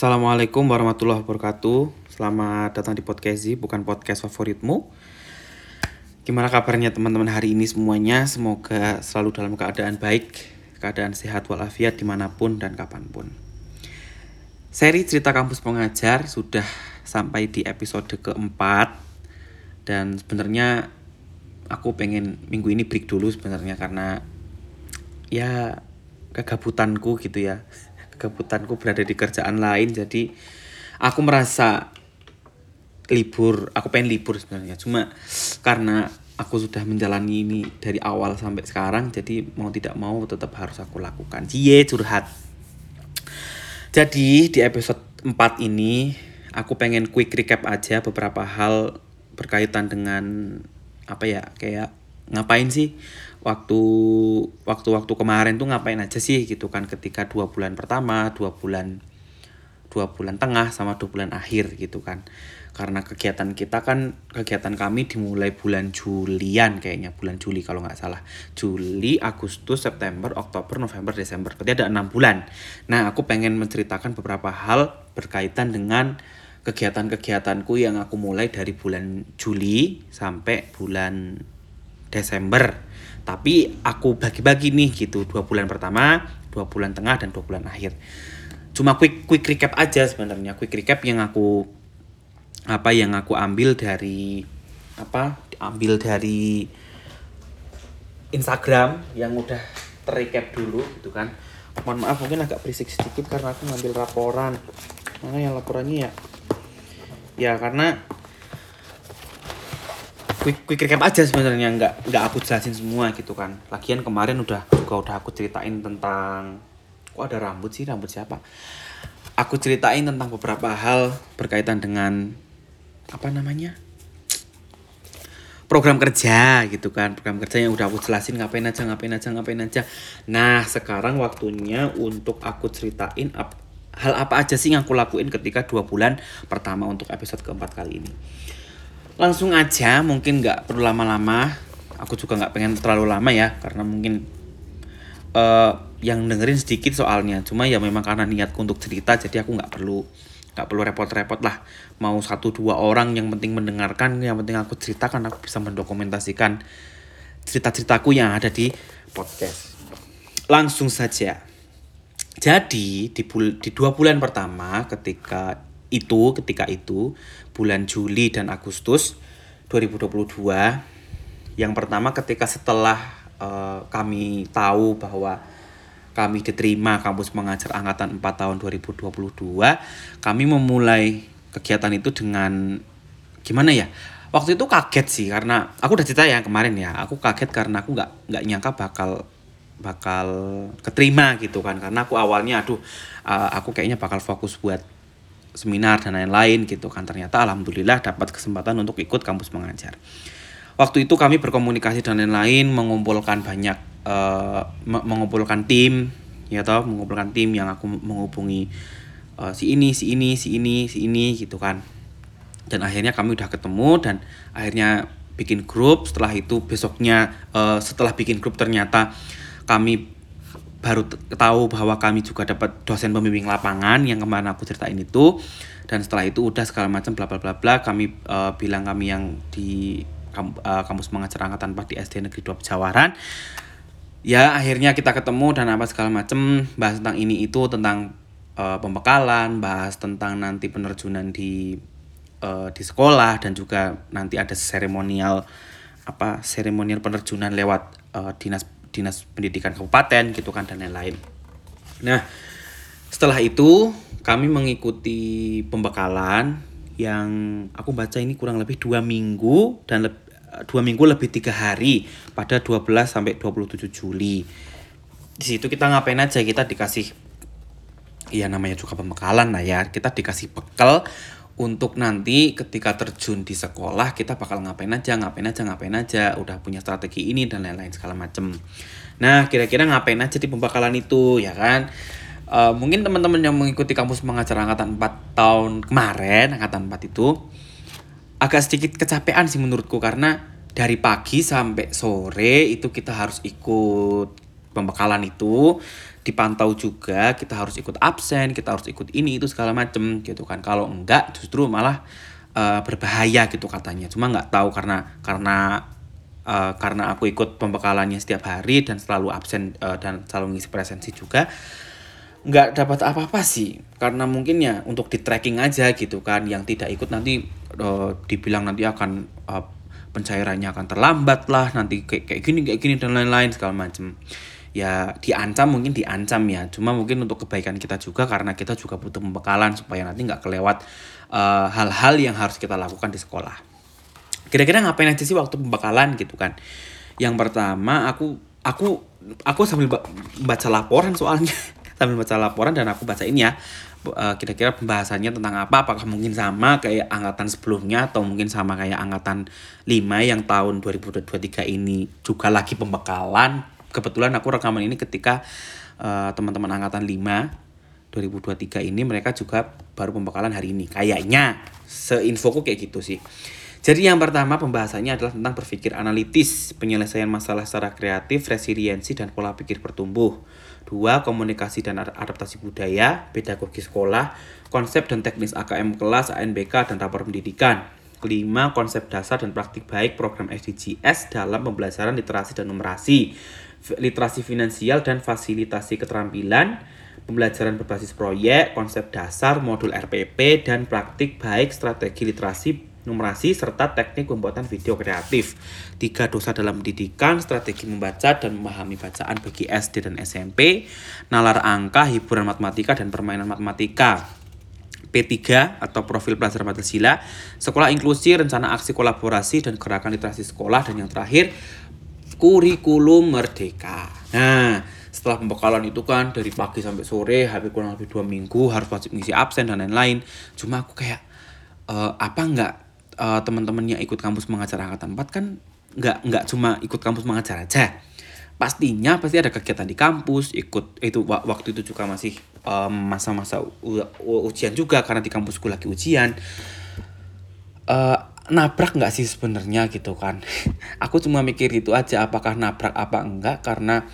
Assalamualaikum warahmatullahi wabarakatuh. Selamat datang di podcast Z, bukan podcast favoritmu. Gimana kabarnya teman-teman hari ini semuanya? Semoga selalu dalam keadaan baik, keadaan sehat walafiat di mana pun dan kapan pun. Seri cerita kampus pengajar sudah sampai di episode keempat dan sebenarnya aku pengen minggu ini break dulu sebenarnya karena ya kegabutanku gitu ya kegabutanku berada di kerjaan lain jadi aku merasa libur aku pengen libur sebenarnya. Cuma karena aku sudah menjalani ini dari awal sampai sekarang jadi mau tidak mau tetap harus aku lakukan. Cie curhat. Jadi di episode 4 ini aku pengen quick recap aja beberapa hal berkaitan dengan apa ya kayak ngapain sih waktu waktu waktu kemarin tuh ngapain aja sih gitu kan. Ketika dua bulan pertama dua bulan dua bulan tengah sama dua bulan akhir gitu kan. Karena kegiatan kita kan kegiatan kami dimulai bulan Julian kayaknya bulan Juli kalau nggak salah. Juli Agustus September Oktober November Desember. Berarti ada enam bulan. Nah aku pengen menceritakan beberapa hal berkaitan dengan kegiatan-kegiatanku yang aku mulai dari bulan Juli sampai bulan Desember tapi aku bagi-bagi nih gitu dua bulan pertama dua bulan tengah dan dua bulan akhir. Cuma quick quick recap aja sebenarnya. Quick recap yang aku apa yang aku ambil dari apa ambil dari Instagram yang udah terrecap dulu gitu kan. Mohon maaf mungkin agak berisik sedikit karena aku ngambil laporan. Mana yang laporannya ya? Ya karena quick quick recap aja sebenarnya nggak nggak aku jelasin semua gitu kan. Lagian kemarin udah juga udah aku ceritain tentang kok ada rambut sih rambut siapa? Aku ceritain tentang beberapa hal berkaitan dengan apa namanya? Program kerja gitu kan program kerja yang udah aku jelasin ngapain aja ngapain aja ngapain aja. Nah sekarang waktunya untuk aku ceritain hal apa aja sih yang aku lakuin ketika dua bulan pertama untuk episode keempat kali ini langsung aja mungkin nggak perlu lama-lama. Aku juga nggak pengen terlalu lama ya karena mungkin uh, yang dengerin sedikit soalnya. Cuma ya memang karena niatku untuk cerita jadi aku nggak perlu nggak perlu repot-repot lah. Mau satu dua orang yang penting mendengarkan yang penting aku ceritakan aku bisa mendokumentasikan cerita-ceritaku yang ada di podcast. Langsung saja. Jadi di, di dua bulan pertama ketika itu ketika itu bulan Juli dan Agustus 2022 yang pertama ketika setelah uh, kami tahu bahwa kami diterima kampus mengajar angkatan 4 tahun 2022 kami memulai kegiatan itu dengan gimana ya waktu itu kaget sih karena aku udah cerita ya kemarin ya aku kaget karena aku nggak nggak nyangka bakal bakal keterima gitu kan karena aku awalnya aduh uh, aku kayaknya bakal fokus buat seminar dan lain-lain gitu kan. Ternyata alhamdulillah dapat kesempatan untuk ikut kampus mengajar. Waktu itu kami berkomunikasi dan lain-lain mengumpulkan banyak uh, mengumpulkan tim ya toh mengumpulkan tim yang aku menghubungi uh, si ini si ini si ini si ini gitu kan. Dan akhirnya kami udah ketemu dan akhirnya bikin grup. Setelah itu besoknya uh, setelah bikin grup ternyata kami baru tahu bahwa kami juga dapat dosen pembimbing lapangan yang kemarin aku ceritain itu. Dan setelah itu udah segala macam bla bla bla bla. Kami uh, bilang kami yang di uh, kampus mengajar angkatan 4 di SD Negeri 2 Pejawaran. Ya akhirnya kita ketemu dan apa segala macam bahas tentang ini itu tentang uh, pembekalan bahas tentang nanti penerjunan di uh, di sekolah dan juga nanti ada seremonial apa seremonial penerjunan lewat uh, dinas dinas pendidikan kabupaten gitu kan dan lain-lain nah setelah itu kami mengikuti pembekalan yang aku baca ini kurang lebih dua minggu dan lebih dua minggu lebih tiga hari pada 12 sampai 27 Juli. Di situ kita ngapain aja kita dikasih ya namanya juga pembekalan lah ya kita dikasih bekal untuk nanti ketika terjun di sekolah kita bakal ngapain aja ngapain aja ngapain aja. Udah punya strategi ini dan lain-lain segala macem. Nah kira-kira ngapain aja di pembekalan itu ya kan? Uh, mungkin teman-teman yang mengikuti kampus mengajar angkatan 4 tahun kemarin angkatan 4 itu agak sedikit kecapean sih menurutku. Karena dari pagi sampai sore itu kita harus ikut pembekalan itu dipantau juga kita harus ikut absen kita harus ikut ini itu segala macem gitu kan. Kalau enggak justru malah uh, berbahaya gitu katanya. Cuma nggak tahu karena karena uh, karena aku ikut pembekalannya setiap hari dan selalu absen uh, dan selalu ngisi presensi juga nggak dapat apa-apa sih. Karena mungkin ya untuk di tracking aja gitu kan. Yang tidak ikut nanti uh, dibilang nanti akan uh, pencairannya akan terlambat lah nanti kayak kayak gini kayak gini dan lain-lain segala macam ya diancam mungkin diancam ya. Cuma mungkin untuk kebaikan kita juga karena kita juga butuh pembekalan supaya nanti nggak kelewat hal-hal uh, yang harus kita lakukan di sekolah. Kira-kira ngapain aja sih waktu pembekalan gitu kan? Yang pertama aku aku aku sambil baca laporan soalnya. Sambil baca laporan dan aku bacain ya eh, kira-kira pembahasannya tentang apa apakah mungkin sama kayak angkatan sebelumnya atau mungkin sama kayak angkatan 5 yang tahun 2023 ini juga lagi pembekalan kebetulan aku rekaman ini ketika uh, teman-teman angkatan 5 2023 ini mereka juga baru pembekalan hari ini kayaknya seinfoku kayak gitu sih jadi yang pertama pembahasannya adalah tentang berpikir analitis, penyelesaian masalah secara kreatif, resiliensi, dan pola pikir bertumbuh. Dua, komunikasi dan adaptasi budaya, pedagogi sekolah, konsep dan teknis AKM kelas, ANBK, dan rapor pendidikan. Kelima, konsep dasar dan praktik baik program SDGs dalam pembelajaran literasi dan numerasi, literasi finansial dan fasilitasi keterampilan, pembelajaran berbasis proyek, konsep dasar, modul RPP, dan praktik baik strategi literasi numerasi, serta teknik pembuatan video kreatif. Tiga dosa dalam pendidikan, strategi membaca dan memahami bacaan bagi SD dan SMP, nalar angka, hiburan matematika, dan permainan matematika. P3 atau profil pelajar Pancasila, sekolah inklusi, rencana aksi kolaborasi dan gerakan literasi sekolah, dan yang terakhir kurikulum merdeka. Nah, setelah pembekalan itu kan dari pagi sampai sore, habis kurang lebih dua minggu harus wajib ngisi absen dan lain-lain. Cuma aku kayak uh, apa enggak uh, teman-teman yang ikut kampus mengajar angkatan 4 kan nggak nggak cuma ikut kampus mengajar aja pastinya pasti ada kegiatan di kampus ikut itu waktu itu juga masih masa-masa um, ujian juga karena di kampusku lagi ujian nabrak nggak sih sebenarnya gitu kan? Aku cuma mikir itu aja apakah nabrak apa enggak? Karena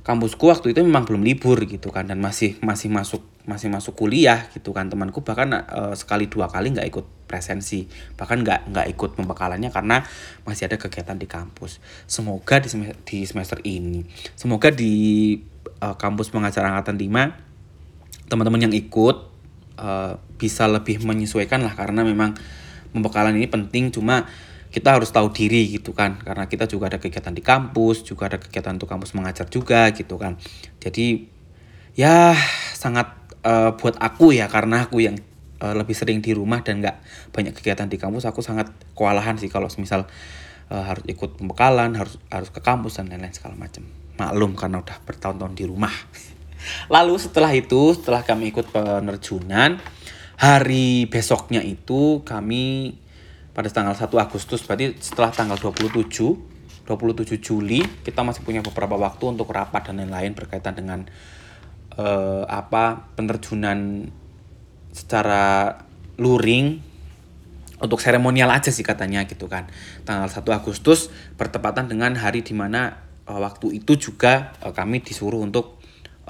kampusku waktu itu memang belum libur gitu kan dan masih masih masuk masih masuk kuliah gitu kan. Temanku bahkan uh, sekali dua kali nggak ikut presensi bahkan nggak nggak ikut pembekalannya karena masih ada kegiatan di kampus. Semoga di semester, di semester ini semoga di uh, kampus pengajar angkatan 5 teman-teman yang ikut uh, bisa lebih menyesuaikan lah. Karena memang pembekalan ini penting cuma kita harus tahu diri gitu kan. Karena kita juga ada kegiatan di kampus juga ada kegiatan untuk kampus mengajar juga gitu kan. Jadi ya sangat uh, buat aku ya karena aku yang uh, lebih sering di rumah dan nggak banyak kegiatan di kampus aku sangat kewalahan sih kalau misal uh, harus ikut pembekalan harus harus ke kampus dan lain-lain segala macam maklum karena udah bertahun-tahun di rumah. Lalu setelah itu setelah kami ikut penerjunan hari besoknya itu kami pada tanggal 1 Agustus berarti setelah tanggal 27 27 Juli kita masih punya beberapa waktu untuk rapat dan lain-lain berkaitan dengan uh, apa penerjunan secara luring untuk seremonial aja sih katanya gitu kan. Tanggal 1 Agustus bertepatan dengan hari di mana uh, eh, waktu itu juga uh, kami disuruh untuk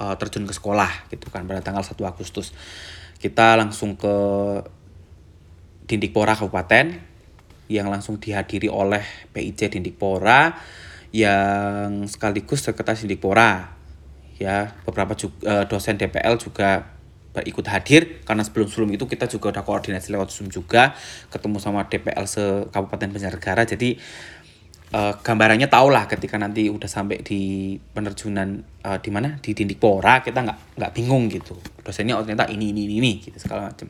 uh, terjun ke sekolah gitu kan pada tanggal 1 Agustus. Kita langsung ke Dindikpora Kabupaten yang langsung dihadiri oleh PIC Dindikpora yang sekaligus sekretaris Dindikpora. Ya beberapa juga, eh, dosen DPL juga ikut hadir karena sebelum-sebelum itu kita juga udah koordinasi lewat Zoom juga ketemu sama DPL se Kabupaten Banjarnegara. Jadi uh, gambarannya tau lah ketika nanti udah sampai di penerjunan uh, di mana di Dindikpora kita nggak nggak bingung gitu dosennya oh ternyata ini ini ini gitu segala macam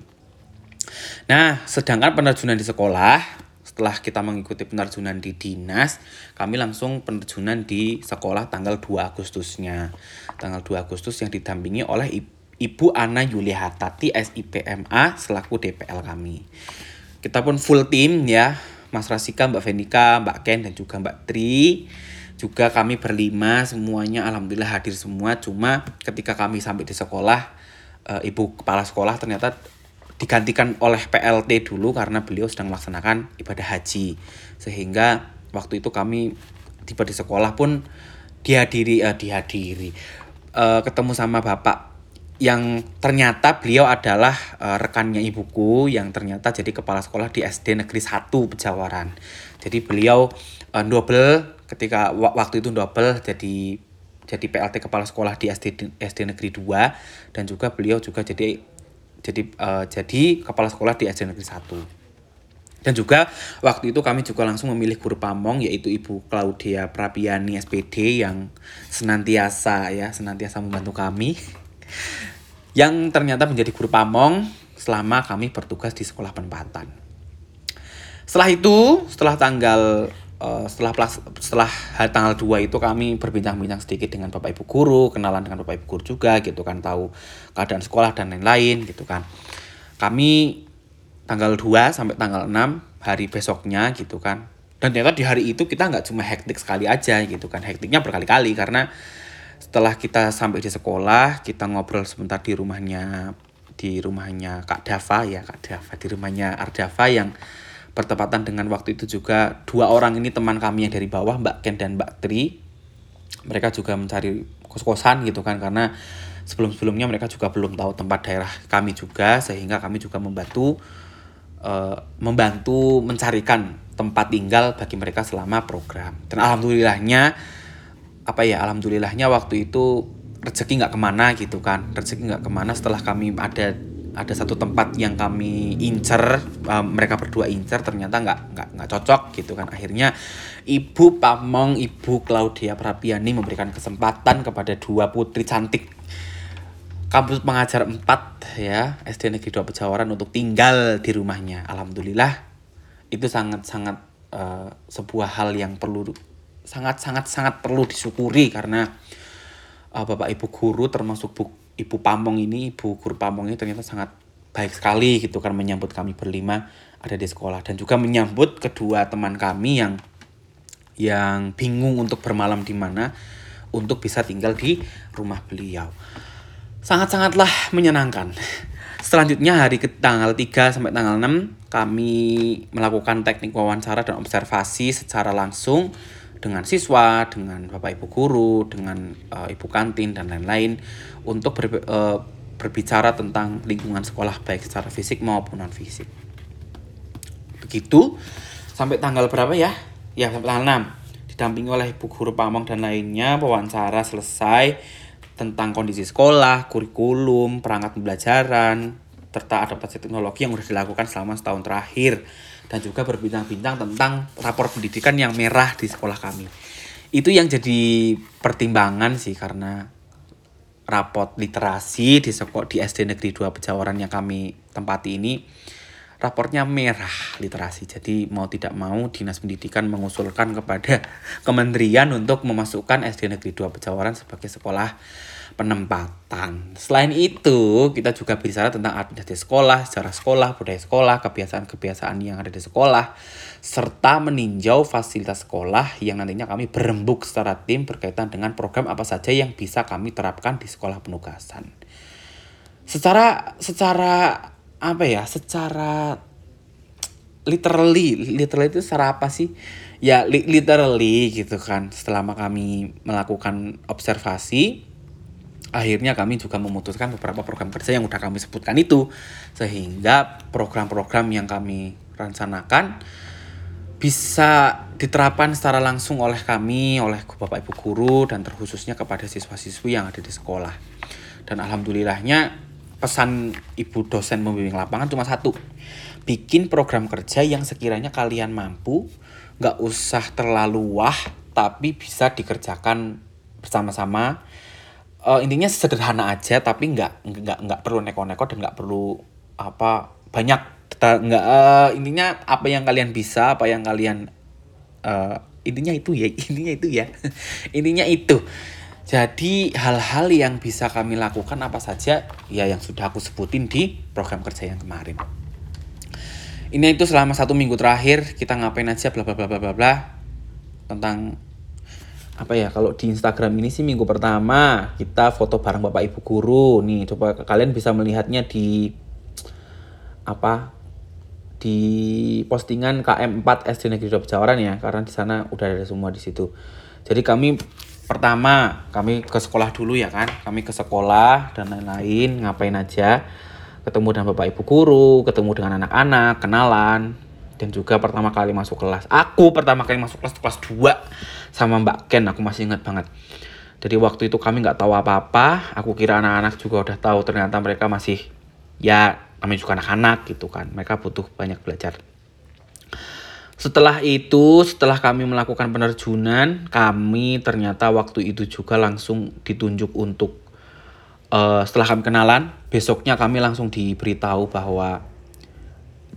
nah sedangkan penerjunan di sekolah setelah kita mengikuti penerjunan di dinas, kami langsung penerjunan di sekolah tanggal 2 Agustusnya. Tanggal 2 Agustus yang didampingi oleh Ibu Ana Yulia Hatati SIPMA selaku DPL kami. Kita pun full tim ya, Mas Rasika, Mbak Venika, Mbak Ken dan juga Mbak Tri. Juga kami berlima semuanya alhamdulillah hadir semua. Cuma ketika kami sampai di sekolah, eh, Ibu kepala sekolah ternyata digantikan oleh PLT dulu karena beliau sedang melaksanakan ibadah haji sehingga waktu itu kami tiba di sekolah pun dihadiri uh, dihadiri uh, ketemu sama bapak yang ternyata beliau adalah uh, rekannya ibuku yang ternyata jadi kepala sekolah di SD Negeri 1 Pejawaran. Jadi beliau uh, double ketika waktu itu double jadi jadi PLT kepala sekolah di SD SD Negeri 2 dan juga beliau juga jadi jadi uh, jadi kepala sekolah di SD Negeri 1. Dan juga waktu itu kami juga langsung memilih guru pamong yaitu Ibu Claudia Prapiani SPD yang senantiasa ya senantiasa membantu kami yang ternyata menjadi guru pamong selama kami bertugas di sekolah penempatan. Setelah itu, setelah tanggal uh, setelah plus, setelah tanggal 2 itu kami berbincang-bincang sedikit dengan Bapak Ibu guru, kenalan dengan Bapak Ibu guru juga gitu kan, tahu keadaan sekolah dan lain-lain gitu kan. Kami tanggal 2 sampai tanggal 6 hari besoknya gitu kan. Dan ternyata di hari itu kita nggak cuma hektik sekali aja gitu kan. Hektiknya berkali-kali karena setelah kita sampai di sekolah kita ngobrol sebentar di rumahnya di rumahnya Kak Dava ya Kak Dava di rumahnya Ardava yang bertepatan dengan waktu itu juga. Dua orang ini teman kami yang dari bawah Mbak Ken dan Mbak Tri. Mereka juga mencari kos-kosan gitu kan karena sebelum-sebelumnya mereka juga belum tahu tempat daerah kami juga sehingga kami juga membantu uh, membantu mencarikan tempat tinggal bagi mereka selama program. Dan alhamdulillahnya apa ya alhamdulillahnya waktu itu rezeki nggak ke mana gitu kan. Rezeki nggak ke mana setelah kami ada ada satu tempat yang kami incer uh, mereka berdua incer ternyata nggak nggak nggak cocok gitu kan. Akhirnya ibu Pamong ibu Claudia Prapiani memberikan kesempatan kepada dua putri cantik kampus pengajar 4 ya SD Negeri 2 Pejawaran untuk tinggal di rumahnya. Alhamdulillah itu sangat sangat uh, sebuah hal yang perlu sangat sangat sangat perlu disyukuri karena uh, bapak ibu guru termasuk bu, ibu Pamong ini ibu guru Pamong ini ternyata sangat baik sekali gitu kan menyambut kami berlima ada di sekolah dan juga menyambut kedua teman kami yang yang bingung untuk bermalam di mana untuk bisa tinggal di rumah beliau. Sangat-sangatlah menyenangkan. Selanjutnya hari ke tanggal 3 sampai tanggal 6 kami melakukan teknik wawancara dan observasi secara langsung dengan siswa, dengan bapak ibu guru, dengan uh, ibu kantin dan lain-lain untuk ber, uh, berbicara tentang lingkungan sekolah baik secara fisik maupun non fisik. Begitu sampai tanggal berapa ya? Ya sampai tanggal 6 didampingi oleh ibu guru pamong dan lainnya wawancara selesai tentang kondisi sekolah, kurikulum, perangkat pembelajaran, serta adaptasi teknologi yang sudah dilakukan selama setahun terakhir dan juga berbincang-bincang tentang rapor pendidikan yang merah di sekolah kami. Itu yang jadi pertimbangan sih karena rapot literasi di sekolah di SD Negeri 2 Pejawaran yang kami tempati ini raportnya merah literasi. Jadi mau tidak mau Dinas Pendidikan mengusulkan kepada kementerian untuk memasukkan SD Negeri 2 Pejawaran sebagai sekolah penempatan. Selain itu, kita juga bicara tentang administrasi sekolah, sejarah sekolah, budaya sekolah, kebiasaan-kebiasaan yang ada di sekolah, serta meninjau fasilitas sekolah yang nantinya kami berembuk secara tim berkaitan dengan program apa saja yang bisa kami terapkan di sekolah penugasan. Secara secara apa ya? Secara literally, literally itu secara apa sih? Ya literally gitu kan. Setelah kami melakukan observasi, akhirnya kami juga memutuskan beberapa program kerja yang sudah kami sebutkan itu sehingga program-program yang kami rencanakan bisa diterapkan secara langsung oleh kami, oleh Bapak Ibu guru dan terkhususnya kepada siswa-siswi yang ada di sekolah. Dan alhamdulillahnya pesan Ibu dosen membimbing lapangan cuma satu. Bikin program kerja yang sekiranya kalian mampu, nggak usah terlalu wah, tapi bisa dikerjakan bersama-sama. Uh, intinya sederhana aja tapi nggak nggak nggak perlu neko-neko dan nggak perlu apa banyak nggak uh, intinya apa yang kalian bisa apa yang kalian uh, intinya itu ya intinya itu ya. Intinya itu jadi hal-hal yang bisa kami lakukan apa saja? Ya yang sudah aku sebutin di program kerja yang kemarin. Ini itu selama satu minggu terakhir kita ngapain aja bla bla bla bla bla bla. Tentang apa ya kalau di Instagram ini sih minggu pertama kita foto bareng bapak ibu guru. Nih coba kalian bisa melihatnya di apa di postingan KM4 SD Negeri 2 Pejawaran ya karena di sana udah ada semua di situ. Jadi kami pertama kami ke sekolah dulu ya kan? Kami ke sekolah dan lain-lain ngapain aja. Ketemu dengan bapak ibu guru ketemu dengan anak-anak kenalan. Dan juga pertama kali masuk kelas. Aku pertama kali masuk kelas kelas 2 sama mbak Ken aku masih ingat banget. Jadi waktu itu kami nggak tahu apa-apa. Aku kira anak-anak juga udah tahu ternyata mereka masih ya kami juga anak-anak gitu kan. Mereka butuh banyak belajar setelah itu, setelah kami melakukan penerjunan, kami ternyata waktu itu juga langsung ditunjuk untuk uh, setelah kami kenalan, besoknya kami langsung diberitahu bahwa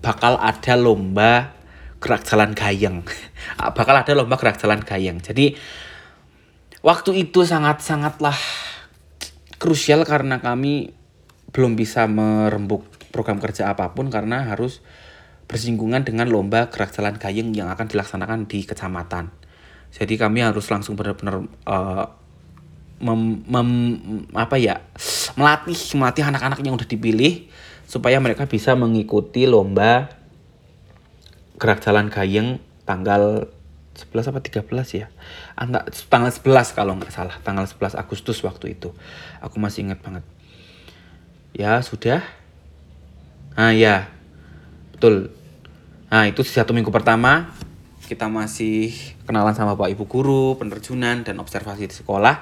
bakal ada lomba gerak jalan gayeng. bakal ada lomba gerak jalan gayeng. Jadi waktu itu sangat-sangatlah krusial karena kami belum bisa merembuk program kerja apa pun karena harus bersinggungan dengan lomba gerak jalan gayeng yang akan dilaksanakan di kecamatan. Jadi kami harus langsung benar-benar uh, mem, mem, apa ya melatih melatih anak-anak yang udah dipilih supaya mereka bisa mengikuti lomba gerak jalan gayeng tanggal 11 apa 13 ya? Anda, tanggal 11 kalau nggak salah tanggal 11 Agustus waktu itu. Aku masih ingat banget. Ya sudah? Ah ya betul. Nah itu satu minggu pertama kita masih kenalan sama pak ibu guru penerjunan dan observasi di sekolah.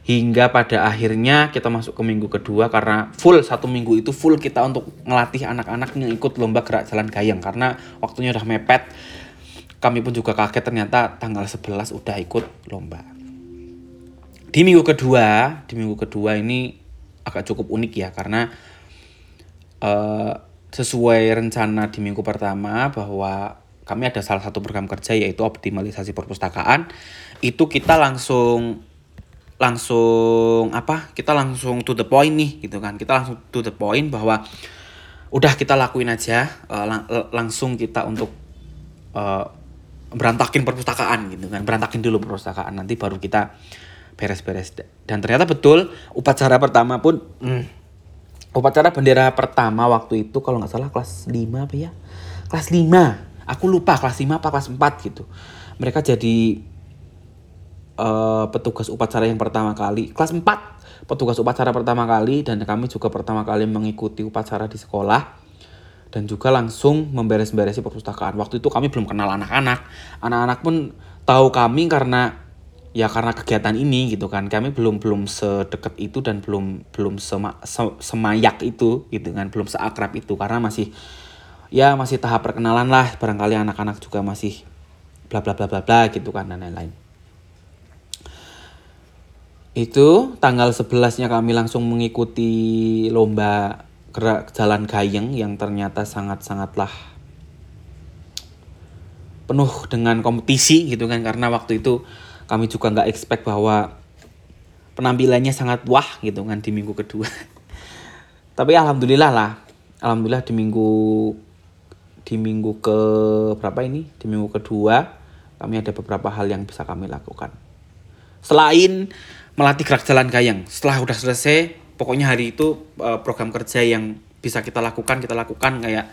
Hingga pada akhirnya kita masuk ke minggu kedua karena full satu minggu itu full kita untuk ngelatih anak-anak yang ikut lomba gerak jalan gayeng. Karena waktunya udah mepet kami pun juga kaget ternyata tanggal 11 udah ikut lomba. Di minggu kedua di minggu kedua ini agak cukup unik ya karena uh, sesuai rencana di minggu pertama bahwa kami ada salah satu program kerja yaitu optimalisasi perpustakaan. Itu kita langsung langsung apa? Kita langsung to the point nih gitu kan. Kita langsung to the point bahwa udah kita lakuin aja uh, lang langsung kita untuk uh, berantakin perpustakaan gitu kan. Berantakin dulu perpustakaan nanti baru kita beres-beres. Dan ternyata betul upacara pertama pun hmm, upacara bendera pertama waktu itu kalau nggak salah kelas 5 apa ya? Kelas 5 aku lupa kelas 5 apa kelas 4 gitu. Mereka jadi uh, petugas upacara yang pertama kali. Kelas 4 petugas upacara pertama kali dan kami juga pertama kali mengikuti upacara di sekolah dan juga langsung memberes-beresi perpustakaan. Waktu itu kami belum kenal anak-anak. Anak-anak pun tahu kami karena ya karena kegiatan ini gitu kan. Kami belum belum sedekat itu dan belum belum sema, se, semayak itu gitu kan. Belum seakrab itu. Karena masih ya masih tahap perkenalan lah. Barangkali anak-anak juga masih bla bla bla bla bla gitu kan dan lain-lain. Itu tanggal 11-nya kami langsung mengikuti lomba gerak jalan gayeng yang ternyata sangat-sangatlah penuh dengan kompetisi gitu kan. Karena waktu itu kami juga nggak expect bahwa penampilannya sangat wah gitu kan di minggu kedua. Tapi alhamdulillah lah. Alhamdulillah di minggu di minggu ke berapa ini? Di minggu kedua kami ada beberapa hal yang bisa kami lakukan. Selain melatih gerak jalan gayeng. Setelah udah selesai pokoknya hari itu eh, program kerja yang bisa kita lakukan kita lakukan kayak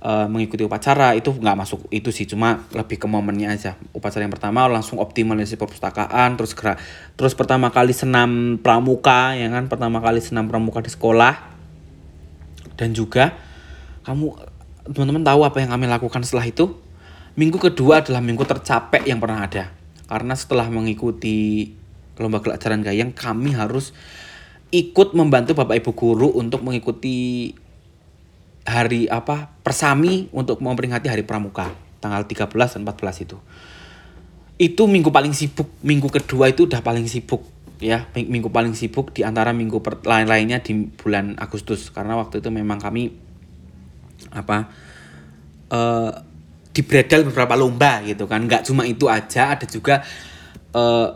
uh, mengikuti upacara itu nggak masuk itu sih cuma lebih ke momennya aja. Upacara yang pertama langsung optimalisasi perpustakaan terus gerak terus pertama kali senam pramuka ya kan? Pertama kali senam pramuka di sekolah. Dan juga kamu teman-teman tahu apa yang kami lakukan setelah itu? Minggu kedua adalah minggu tercapek yang pernah ada. Karena setelah mengikuti lomba pelajaran gayeng kami harus ikut membantu bapak ibu guru untuk mengikuti hari apa persami untuk memperingati hari pramuka tanggal 13 dan 14 itu. Itu minggu paling sibuk, minggu kedua itu udah paling sibuk ya, minggu paling sibuk di antara minggu lain-lainnya di bulan Agustus karena waktu itu memang kami apa uh, di bredel beberapa lomba gitu kan, nggak cuma itu aja, ada juga uh,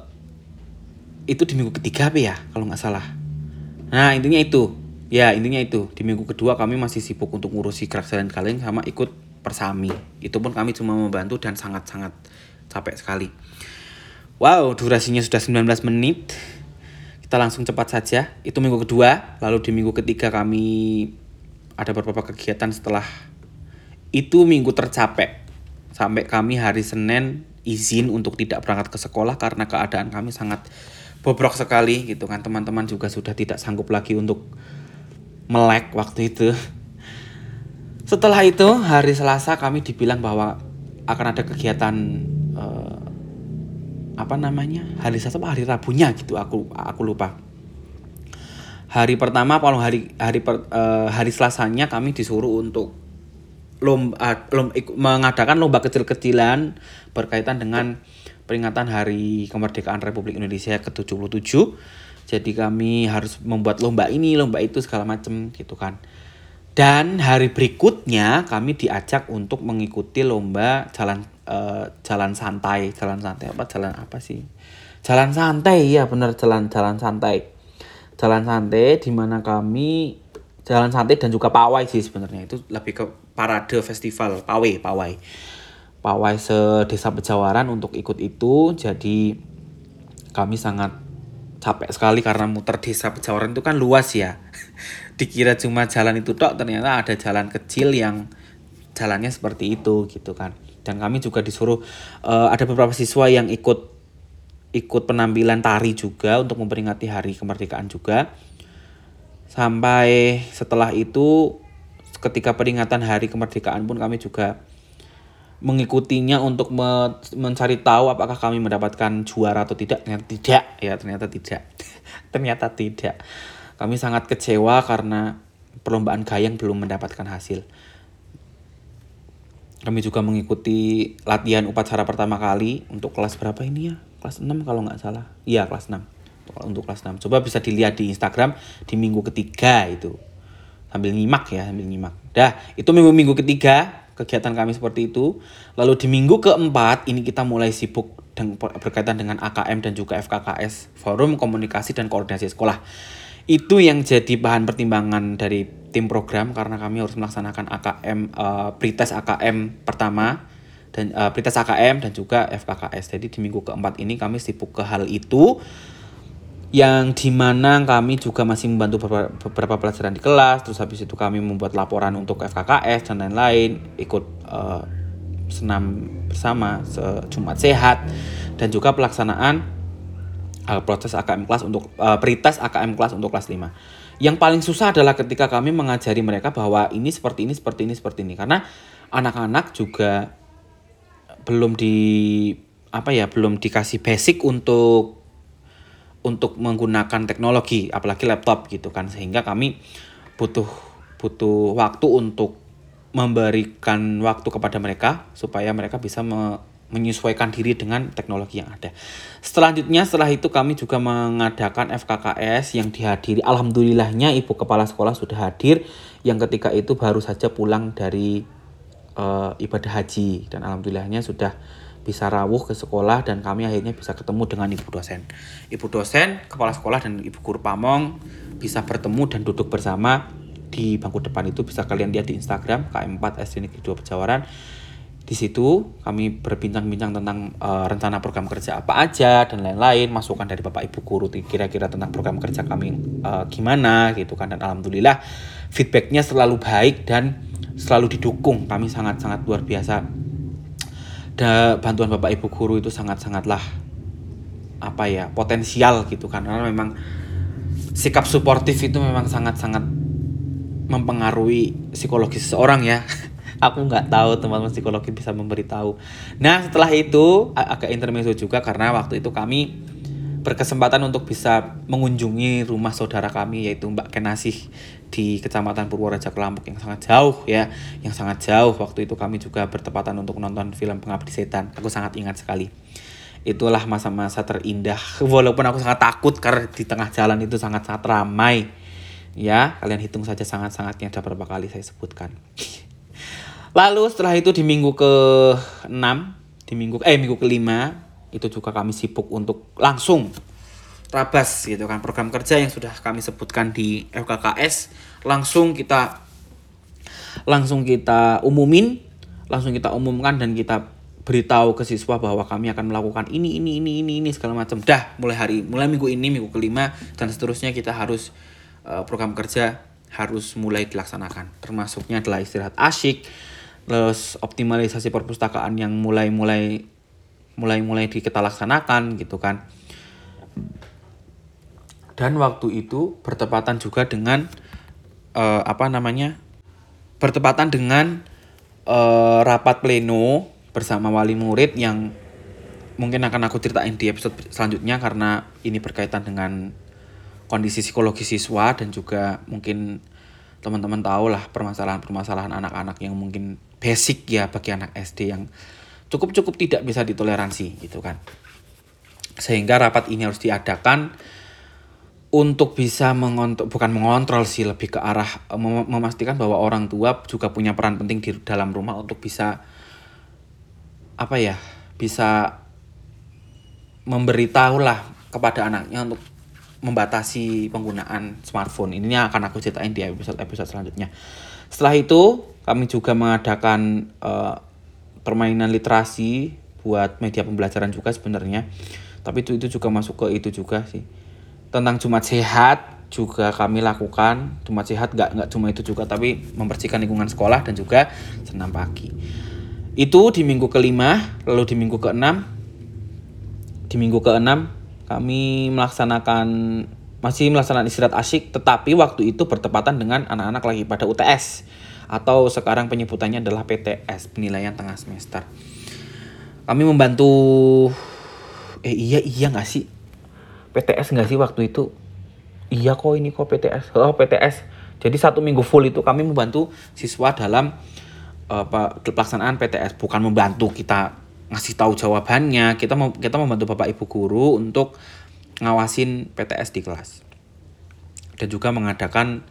itu di minggu ketiga apa ya kalau nggak salah. Nah intinya itu ya intinya itu. Di minggu kedua kami masih sibuk untuk ngurusi gerak jalan kalian sama ikut persami. Itu pun kami cuma membantu dan sangat-sangat capek sekali. Wow durasinya sudah 19 menit. Kita langsung cepat saja. Itu minggu kedua lalu di minggu ketiga kami ada beberapa kegiatan setelah itu minggu tercapek. Sampai kami hari Senin izin untuk tidak berangkat ke sekolah karena keadaan kami sangat bobrok sekali gitu kan. Teman-teman juga sudah tidak sanggup lagi untuk melek waktu itu setelah itu hari Selasa kami dibilang bahwa akan ada kegiatan uh, apa namanya hari Selasa apa hari Rabunya gitu aku aku lupa hari pertama kalau hari hari per, uh, hari Selasanya kami disuruh untuk lomba, lomba mengadakan lomba kecil-kecilan berkaitan dengan peringatan Hari Kemerdekaan Republik Indonesia ke-77. Jadi kami harus membuat lomba ini, lomba itu segala macam gitu kan. Dan hari berikutnya kami diajak untuk mengikuti lomba jalan uh, jalan santai, jalan santai apa jalan apa sih? Jalan santai ya benar jalan jalan santai. Jalan santai di mana kami jalan santai dan juga pawai sih sebenarnya itu lebih ke parade festival pawai pawai pawai sedesa pejawaran untuk ikut itu jadi kami sangat capek sekali karena muter desa pejawaran itu kan luas ya. Dikira cuma jalan itu tok ternyata ada jalan kecil yang jalannya seperti itu gitu kan. Dan kami juga disuruh uh, ada beberapa siswa yang ikut ikut penampilan tari juga untuk memperingati hari kemerdekaan juga. Sampai setelah itu ketika peringatan hari kemerdekaan pun kami juga mengikutinya untuk me mencari tahu apakah kami mendapatkan juara atau tidak. Ternyata tidak ya ternyata tidak. Ternyata tidak. Kami sangat kecewa karena perlombaan gayang belum mendapatkan hasil. Kami juga mengikuti latihan upacara pertama kali untuk kelas berapa ini ya? Kelas 6 kalau nggak salah. Iya kelas 6 untuk kelas 6. Coba bisa dilihat di Instagram di minggu ketiga itu. Sambil nyimak ya, sambil nyimak. Dah, itu minggu-minggu ketiga kegiatan kami seperti itu. Lalu di minggu keempat ini kita mulai sibuk berkaitan dengan AKM dan juga FKKS, Forum Komunikasi dan Koordinasi Sekolah. Itu yang jadi bahan pertimbangan dari tim program karena kami harus melaksanakan AKM uh, eh, pretest AKM pertama dan uh, pretest AKM dan juga FKKS. Jadi di minggu keempat ini kami sibuk ke hal itu yang di mana kami juga masih membantu beberapa, pelajaran di kelas terus habis itu kami membuat laporan untuk FKKS dan lain-lain ikut uh, senam bersama Jumat sehat dan juga pelaksanaan uh, proses AKM kelas untuk uh, peritas AKM kelas untuk kelas 5 yang paling susah adalah ketika kami mengajari mereka bahwa ini seperti ini seperti ini seperti ini. Karena anak-anak juga belum di apa ya belum dikasih basic untuk untuk menggunakan teknologi apalagi laptop gitu kan. Sehingga kami butuh butuh waktu untuk memberikan waktu kepada mereka supaya mereka bisa me menyesuaikan diri dengan teknologi yang ada. Selanjutnya setelah itu kami juga mengadakan FKKS yang dihadiri. Alhamdulillahnya ibu kepala sekolah sudah hadir. Yang ketika itu baru saja pulang dari uh, ibadah haji. Dan alhamdulillahnya sudah bisa rawuh ke sekolah dan kami akhirnya bisa ketemu dengan ibu dosen. Ibu dosen, kepala sekolah dan ibu guru pamong bisa bertemu dan duduk bersama di bangku depan itu bisa kalian lihat di Instagram KM4 SD Negeri 2 Pejawaran. Di situ kami berbincang-bincang tentang uh, rencana program kerja apa aja dan lain-lain, masukan dari Bapak Ibu guru kira-kira tentang program kerja kami uh, gimana gitu kan dan alhamdulillah feedbacknya selalu baik dan selalu didukung. Kami sangat-sangat luar biasa da, bantuan bapak ibu guru itu sangat sangatlah apa ya potensial gitu kan. Karena memang sikap suportif itu memang sangat sangat mempengaruhi psikologi seseorang ya. Aku nggak tahu teman-teman psikologi bisa memberitahu. Nah setelah itu agak intermezzo juga karena waktu itu kami berkesempatan untuk bisa mengunjungi rumah saudara kami yaitu Mbak Kenasih di Kecamatan Purworejo Kelampuk yang sangat jauh ya, yang sangat jauh. Waktu itu kami juga bertepatan untuk nonton film Pengabdi Setan. Aku sangat ingat sekali. Itulah masa-masa terindah. Walaupun aku sangat takut karena di tengah jalan itu sangat-sangat ramai. Ya, kalian hitung saja sangat-sangatnya ada berapa kali saya sebutkan. Lalu setelah itu di minggu ke-6, di minggu eh minggu kelima itu juga kami sibuk untuk langsung rabas gitu kan program kerja yang sudah kami sebutkan di FKKS langsung kita langsung kita umumin langsung kita umumkan dan kita beritahu ke siswa bahwa kami akan melakukan ini ini ini ini ini segala macam. Dah mulai hari mulai minggu ini minggu kelima dan seterusnya kita harus uh, program kerja harus mulai dilaksanakan. Termasuknya adalah istirahat asyik terus optimalisasi perpustakaan yang mulai mulai mulai-mulai di kita laksanakan gitu kan dan waktu itu bertepatan juga dengan uh, apa namanya bertepatan dengan uh, rapat pleno bersama wali murid yang mungkin akan aku ceritain di episode selanjutnya karena ini berkaitan dengan kondisi psikologi siswa dan juga mungkin teman-teman tahu lah permasalahan-permasalahan anak-anak yang mungkin basic ya bagi anak SD yang cukup-cukup tidak bisa ditoleransi gitu kan. Sehingga rapat ini harus diadakan untuk bisa mengontrol bukan mengontrol sih lebih ke arah eh, mem memastikan bahwa orang tua juga punya peran penting di dalam rumah untuk bisa apa ya bisa memberitahu lah kepada anaknya untuk membatasi penggunaan smartphone. Ini akan aku ceritain di episode episode selanjutnya. Setelah itu kami juga mengadakan uh, permainan literasi buat media pembelajaran juga sebenarnya. Tapi itu itu juga masuk ke itu juga sih tentang Jumat Sehat juga kami lakukan. Jumat Sehat nggak nggak cuma itu juga tapi membersihkan lingkungan sekolah dan juga senam pagi. Itu di minggu kelima lalu di minggu keenam. Di minggu keenam kami melaksanakan masih melaksanakan istirahat asyik tetapi waktu itu bertepatan dengan anak-anak lagi pada UTS atau sekarang penyebutannya adalah PTS penilaian tengah semester. Kami membantu eh iya iya nggak sih PTS nggak sih waktu itu? Iya kok ini kok PTS. Oh PTS. Jadi satu minggu full itu kami membantu siswa dalam apa pelaksanaan PTS. Bukan membantu kita ngasih tahu jawabannya. Kita mau kita membantu bapak ibu guru untuk ngawasin PTS di kelas. Dan juga mengadakan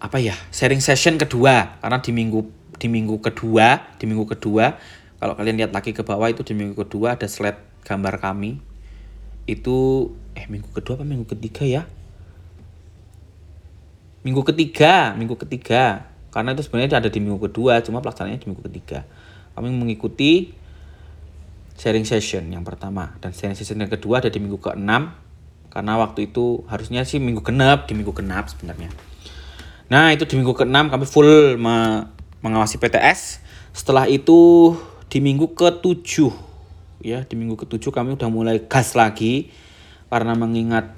apa ya sharing session kedua karena di minggu di minggu kedua di minggu kedua kalau kalian lihat lagi ke bawah itu di minggu kedua ada slide gambar kami itu eh minggu kedua apa minggu ketiga ya? Minggu ketiga minggu ketiga. Karena itu sebenarnya ada di minggu kedua cuma pelaksanaannya di minggu ketiga. Kami mengikuti sharing session yang pertama. Dan sharing session yang kedua ada di minggu keenam. Karena waktu itu harusnya sih minggu genap di minggu genap sebenarnya. Nah itu di minggu keenam kami full me mengawasi PTS setelah itu di minggu ketujuh ya di minggu ketujuh kami udah mulai gas lagi karena mengingat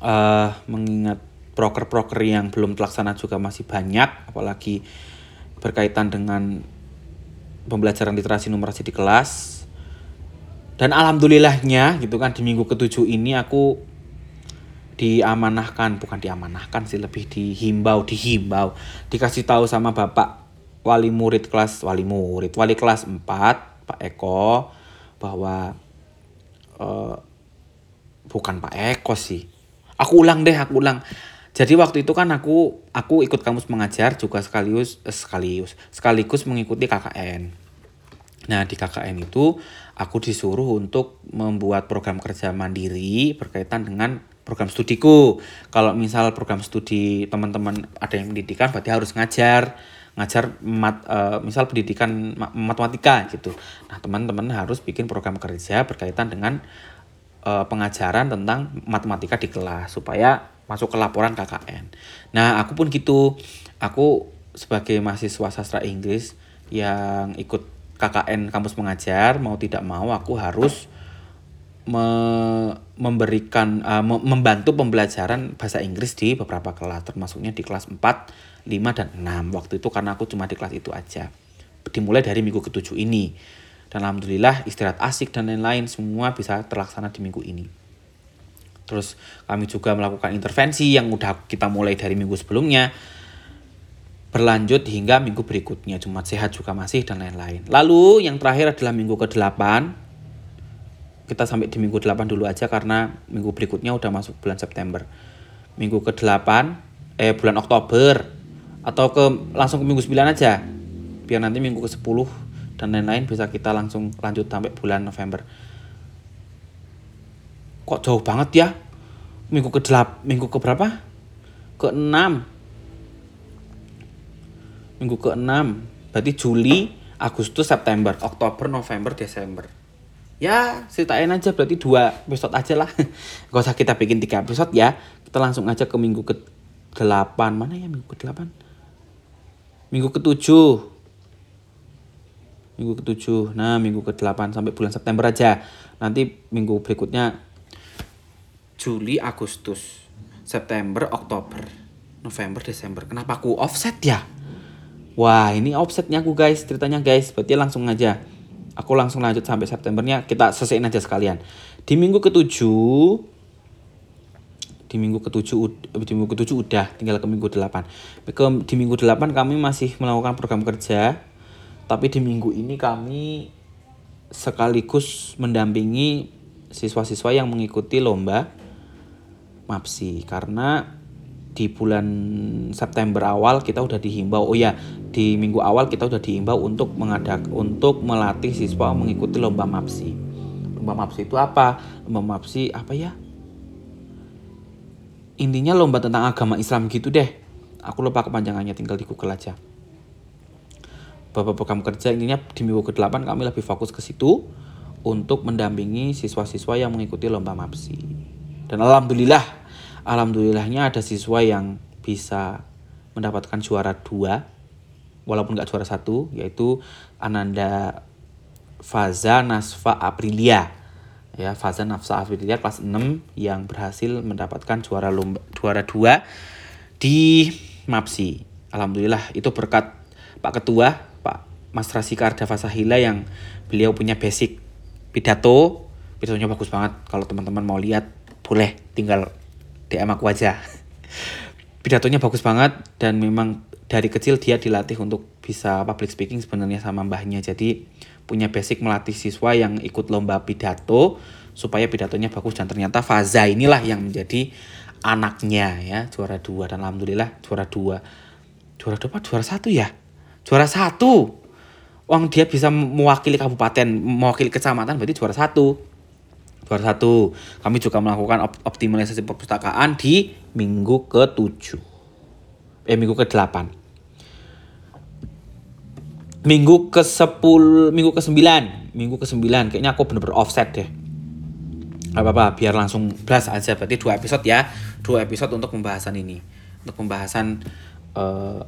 uh, mengingat proker-proker yang belum terlaksana juga masih banyak apalagi berkaitan dengan pembelajaran literasi numerasi di kelas. Dan alhamdulillahnya gitu kan di minggu ketujuh ini aku diamanahkan bukan diamanahkan sih lebih dihimbau dihimbau dikasih tahu sama bapak wali murid kelas wali murid wali kelas 4 Pak Eko bahwa uh, bukan Pak Eko sih. Aku ulang deh, aku ulang. Jadi waktu itu kan aku aku ikut kamus mengajar juga sekaligus eh, sekaligus sekaligus mengikuti KKN. Nah, di KKN itu aku disuruh untuk membuat program kerja mandiri berkaitan dengan program studiku. Kalau misal program studi teman-teman ada yang pendidikan berarti harus ngajar ngajar mat, uh, misal pendidikan matematika gitu. Nah, teman-teman harus bikin program kerja berkaitan dengan uh, pengajaran tentang matematika di kelas supaya masuk ke laporan KKN. Nah, aku pun gitu. Aku sebagai mahasiswa sastra Inggris yang ikut KKN kampus mengajar mau tidak mau aku harus me memberikan uh, membantu pembelajaran bahasa Inggris di beberapa kelas termasuknya di kelas 4 5 dan 6 waktu itu karena aku cuma di kelas itu aja. Dimulai dari minggu ketujuh ini. Dan alhamdulillah istirahat asik dan lain-lain semua bisa terlaksana di minggu ini. Terus kami juga melakukan intervensi yang udah kita mulai dari minggu sebelumnya berlanjut hingga minggu berikutnya. Jumat sehat juga masih dan lain-lain. Lalu yang terakhir adalah minggu ke-8 kita sampai di minggu 8 dulu aja karena minggu berikutnya udah masuk bulan September. Minggu ke-8 eh bulan Oktober atau ke langsung ke minggu 9 aja. Biar nanti minggu ke 10 dan lain-lain bisa kita langsung lanjut sampai bulan November. Kok jauh banget ya? Minggu ke 8 minggu ke berapa? Ke 6 minggu ke 6 berarti Juli Agustus September Oktober November Desember. Ya ceritain aja berarti dua episode aja lah. Gak usah kita bikin tiga episode ya. Kita langsung aja ke minggu ke 8 mana ya minggu ke 8 minggu ketujuh. Minggu ke-7 nah minggu ke-8 sampai bulan September aja. Nanti minggu berikutnya Juli Agustus September Oktober November Desember. Kenapa aku offset ya? Wah ini offsetnya aku guys. Ceritanya guys berarti langsung aja. Aku langsung lanjut sampai Septembernya. Kita selesaiin aja sekalian. Di minggu ketujuh di minggu ketujuh di minggu ketujuh udah tinggal ke minggu delapan. Ke, di minggu delapan kami masih melakukan program kerja tapi di minggu ini kami sekaligus mendampingi siswa-siswa yang mengikuti lomba MAPSI. Karena di bulan September awal kita udah dihimbau oh ya di minggu awal kita udah dihimbau untuk mengadak untuk melatih siswa mengikuti lomba MAPSI. Lomba MAPSI itu apa? Lomba MAPSI apa ya intinya lomba tentang agama Islam gitu deh. Aku lupa kepanjangannya tinggal di Google aja. Bapak program kerja intinya di minggu ke-8 kami lebih fokus ke situ untuk mendampingi siswa-siswa yang mengikuti lomba MAPSI. Dan alhamdulillah alhamdulillahnya ada siswa yang bisa mendapatkan juara dua walaupun nggak juara satu yaitu Ananda Faza Nasfa Aprilia ya Faza Nafsa Afidia kelas 6 yang berhasil mendapatkan juara lomba juara 2 di MAPSI. Alhamdulillah itu berkat Pak Ketua Pak Mas Rasika Arda Fasahila yang beliau punya basic pidato. Pidatonya bagus banget. Kalau teman-teman mau lihat boleh tinggal DM aku aja. Pidatonya bagus banget dan memang dari kecil dia dilatih untuk bisa public speaking sebenarnya sama mbahnya. Jadi punya basic melatih siswa yang ikut lomba pidato supaya pidatonya bagus. Dan ternyata Faza inilah yang menjadi anaknya ya. Juara dua. Dan alhamdulillah juara dua. Juara dua apa? Juara satu ya? Juara satu. Uang dia bisa mewakili kabupaten mewakili kecamatan berarti juara satu. Juara satu. Kami juga melakukan optimalisasi perpustakaan di minggu ke tujuh eh minggu ke delapan minggu ke 10 minggu ke 9 minggu ke 9 kayaknya aku bener-bener offset deh. Apa apa biar langsung belas aja. Berarti dua episode ya. Dua episode untuk pembahasan ini. Untuk pembahasan uh,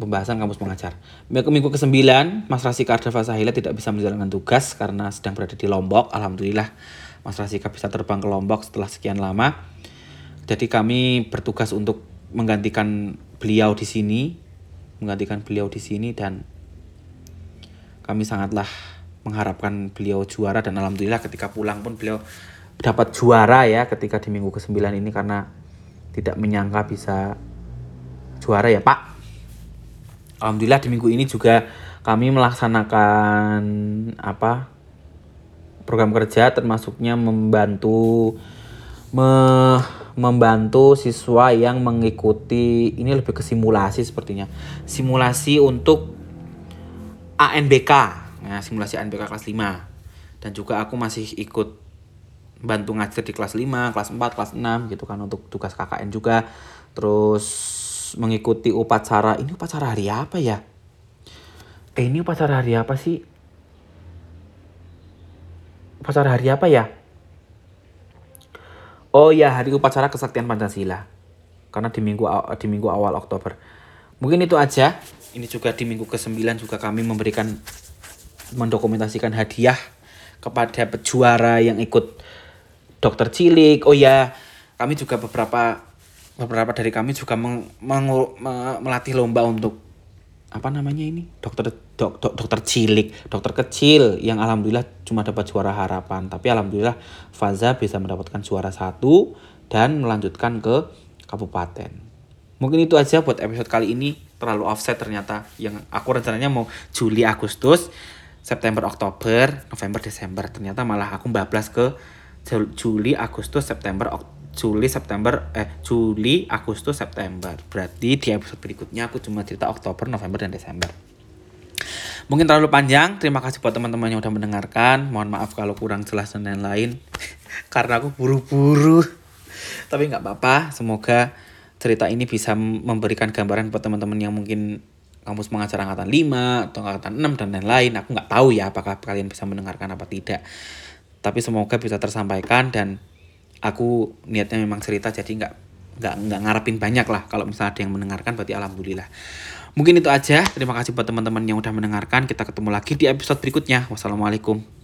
pembahasan kampus pengajar. Minggu, minggu ke 9 Mas Rasika Arda Fasahila tidak bisa menjalankan tugas karena sedang berada di Lombok. Alhamdulillah Mas Rasika bisa terbang ke Lombok setelah sekian lama. Jadi kami bertugas untuk menggantikan beliau di sini menggantikan beliau di sini dan kami sangatlah mengharapkan beliau juara dan alhamdulillah ketika pulang pun beliau dapat juara ya ketika di minggu ke-9 ini karena tidak menyangka bisa juara ya Pak. Alhamdulillah di minggu ini juga kami melaksanakan apa program kerja termasuknya membantu me, membantu siswa yang mengikuti ini lebih ke simulasi sepertinya simulasi untuk ANBK ya, simulasi ANBK kelas 5 dan juga aku masih ikut bantu ngajar di kelas 5, kelas 4, kelas 6 gitu kan untuk tugas KKN juga. Terus mengikuti upacara ini upacara hari apa ya? Eh ini upacara hari apa sih? Upacara hari apa ya? Oh ya hari upacara kesaktian Pancasila. Karena di minggu di minggu awal Oktober. Mungkin itu aja ini juga di minggu ke-9 juga kami memberikan mendokumentasikan hadiah kepada pejuara yang ikut dokter cilik. Oh ya, kami juga beberapa beberapa dari kami juga meng, meng, me, melatih lomba untuk apa namanya ini? Dokter dok, dok, dokter cilik. Dokter kecil yang alhamdulillah cuma dapat juara harapan. Tapi alhamdulillah Faza bisa mendapatkan juara satu dan melanjutkan ke kabupaten. Mungkin itu aja buat episode kali ini terlalu offset ternyata. Yang aku rencananya mau Juli Agustus September Oktober November Desember. Ternyata malah aku bablas ke Juli Agustus September Juli September eh Juli Agustus September. Berarti di episode berikutnya aku cuma cerita Oktober November dan Desember. Mungkin terlalu panjang. Terima kasih buat teman-teman yang udah mendengarkan. Mohon maaf kalau kurang jelas dan lain-lain. Karena aku buru-buru. Tapi nggak apa-apa. Semoga cerita ini bisa memberikan gambaran buat teman-teman yang mungkin kampus mengajar angkatan 5 atau angkatan 6 dan lain-lain. Aku nggak tahu ya apakah kalian bisa mendengarkan apa tidak. Tapi semoga bisa tersampaikan dan aku niatnya memang cerita jadi nggak nggak nggak ngarepin banyak lah kalau misalnya ada yang mendengarkan berarti alhamdulillah. Mungkin itu aja. Terima kasih buat teman-teman yang udah mendengarkan. Kita ketemu lagi di episode berikutnya. Wassalamualaikum.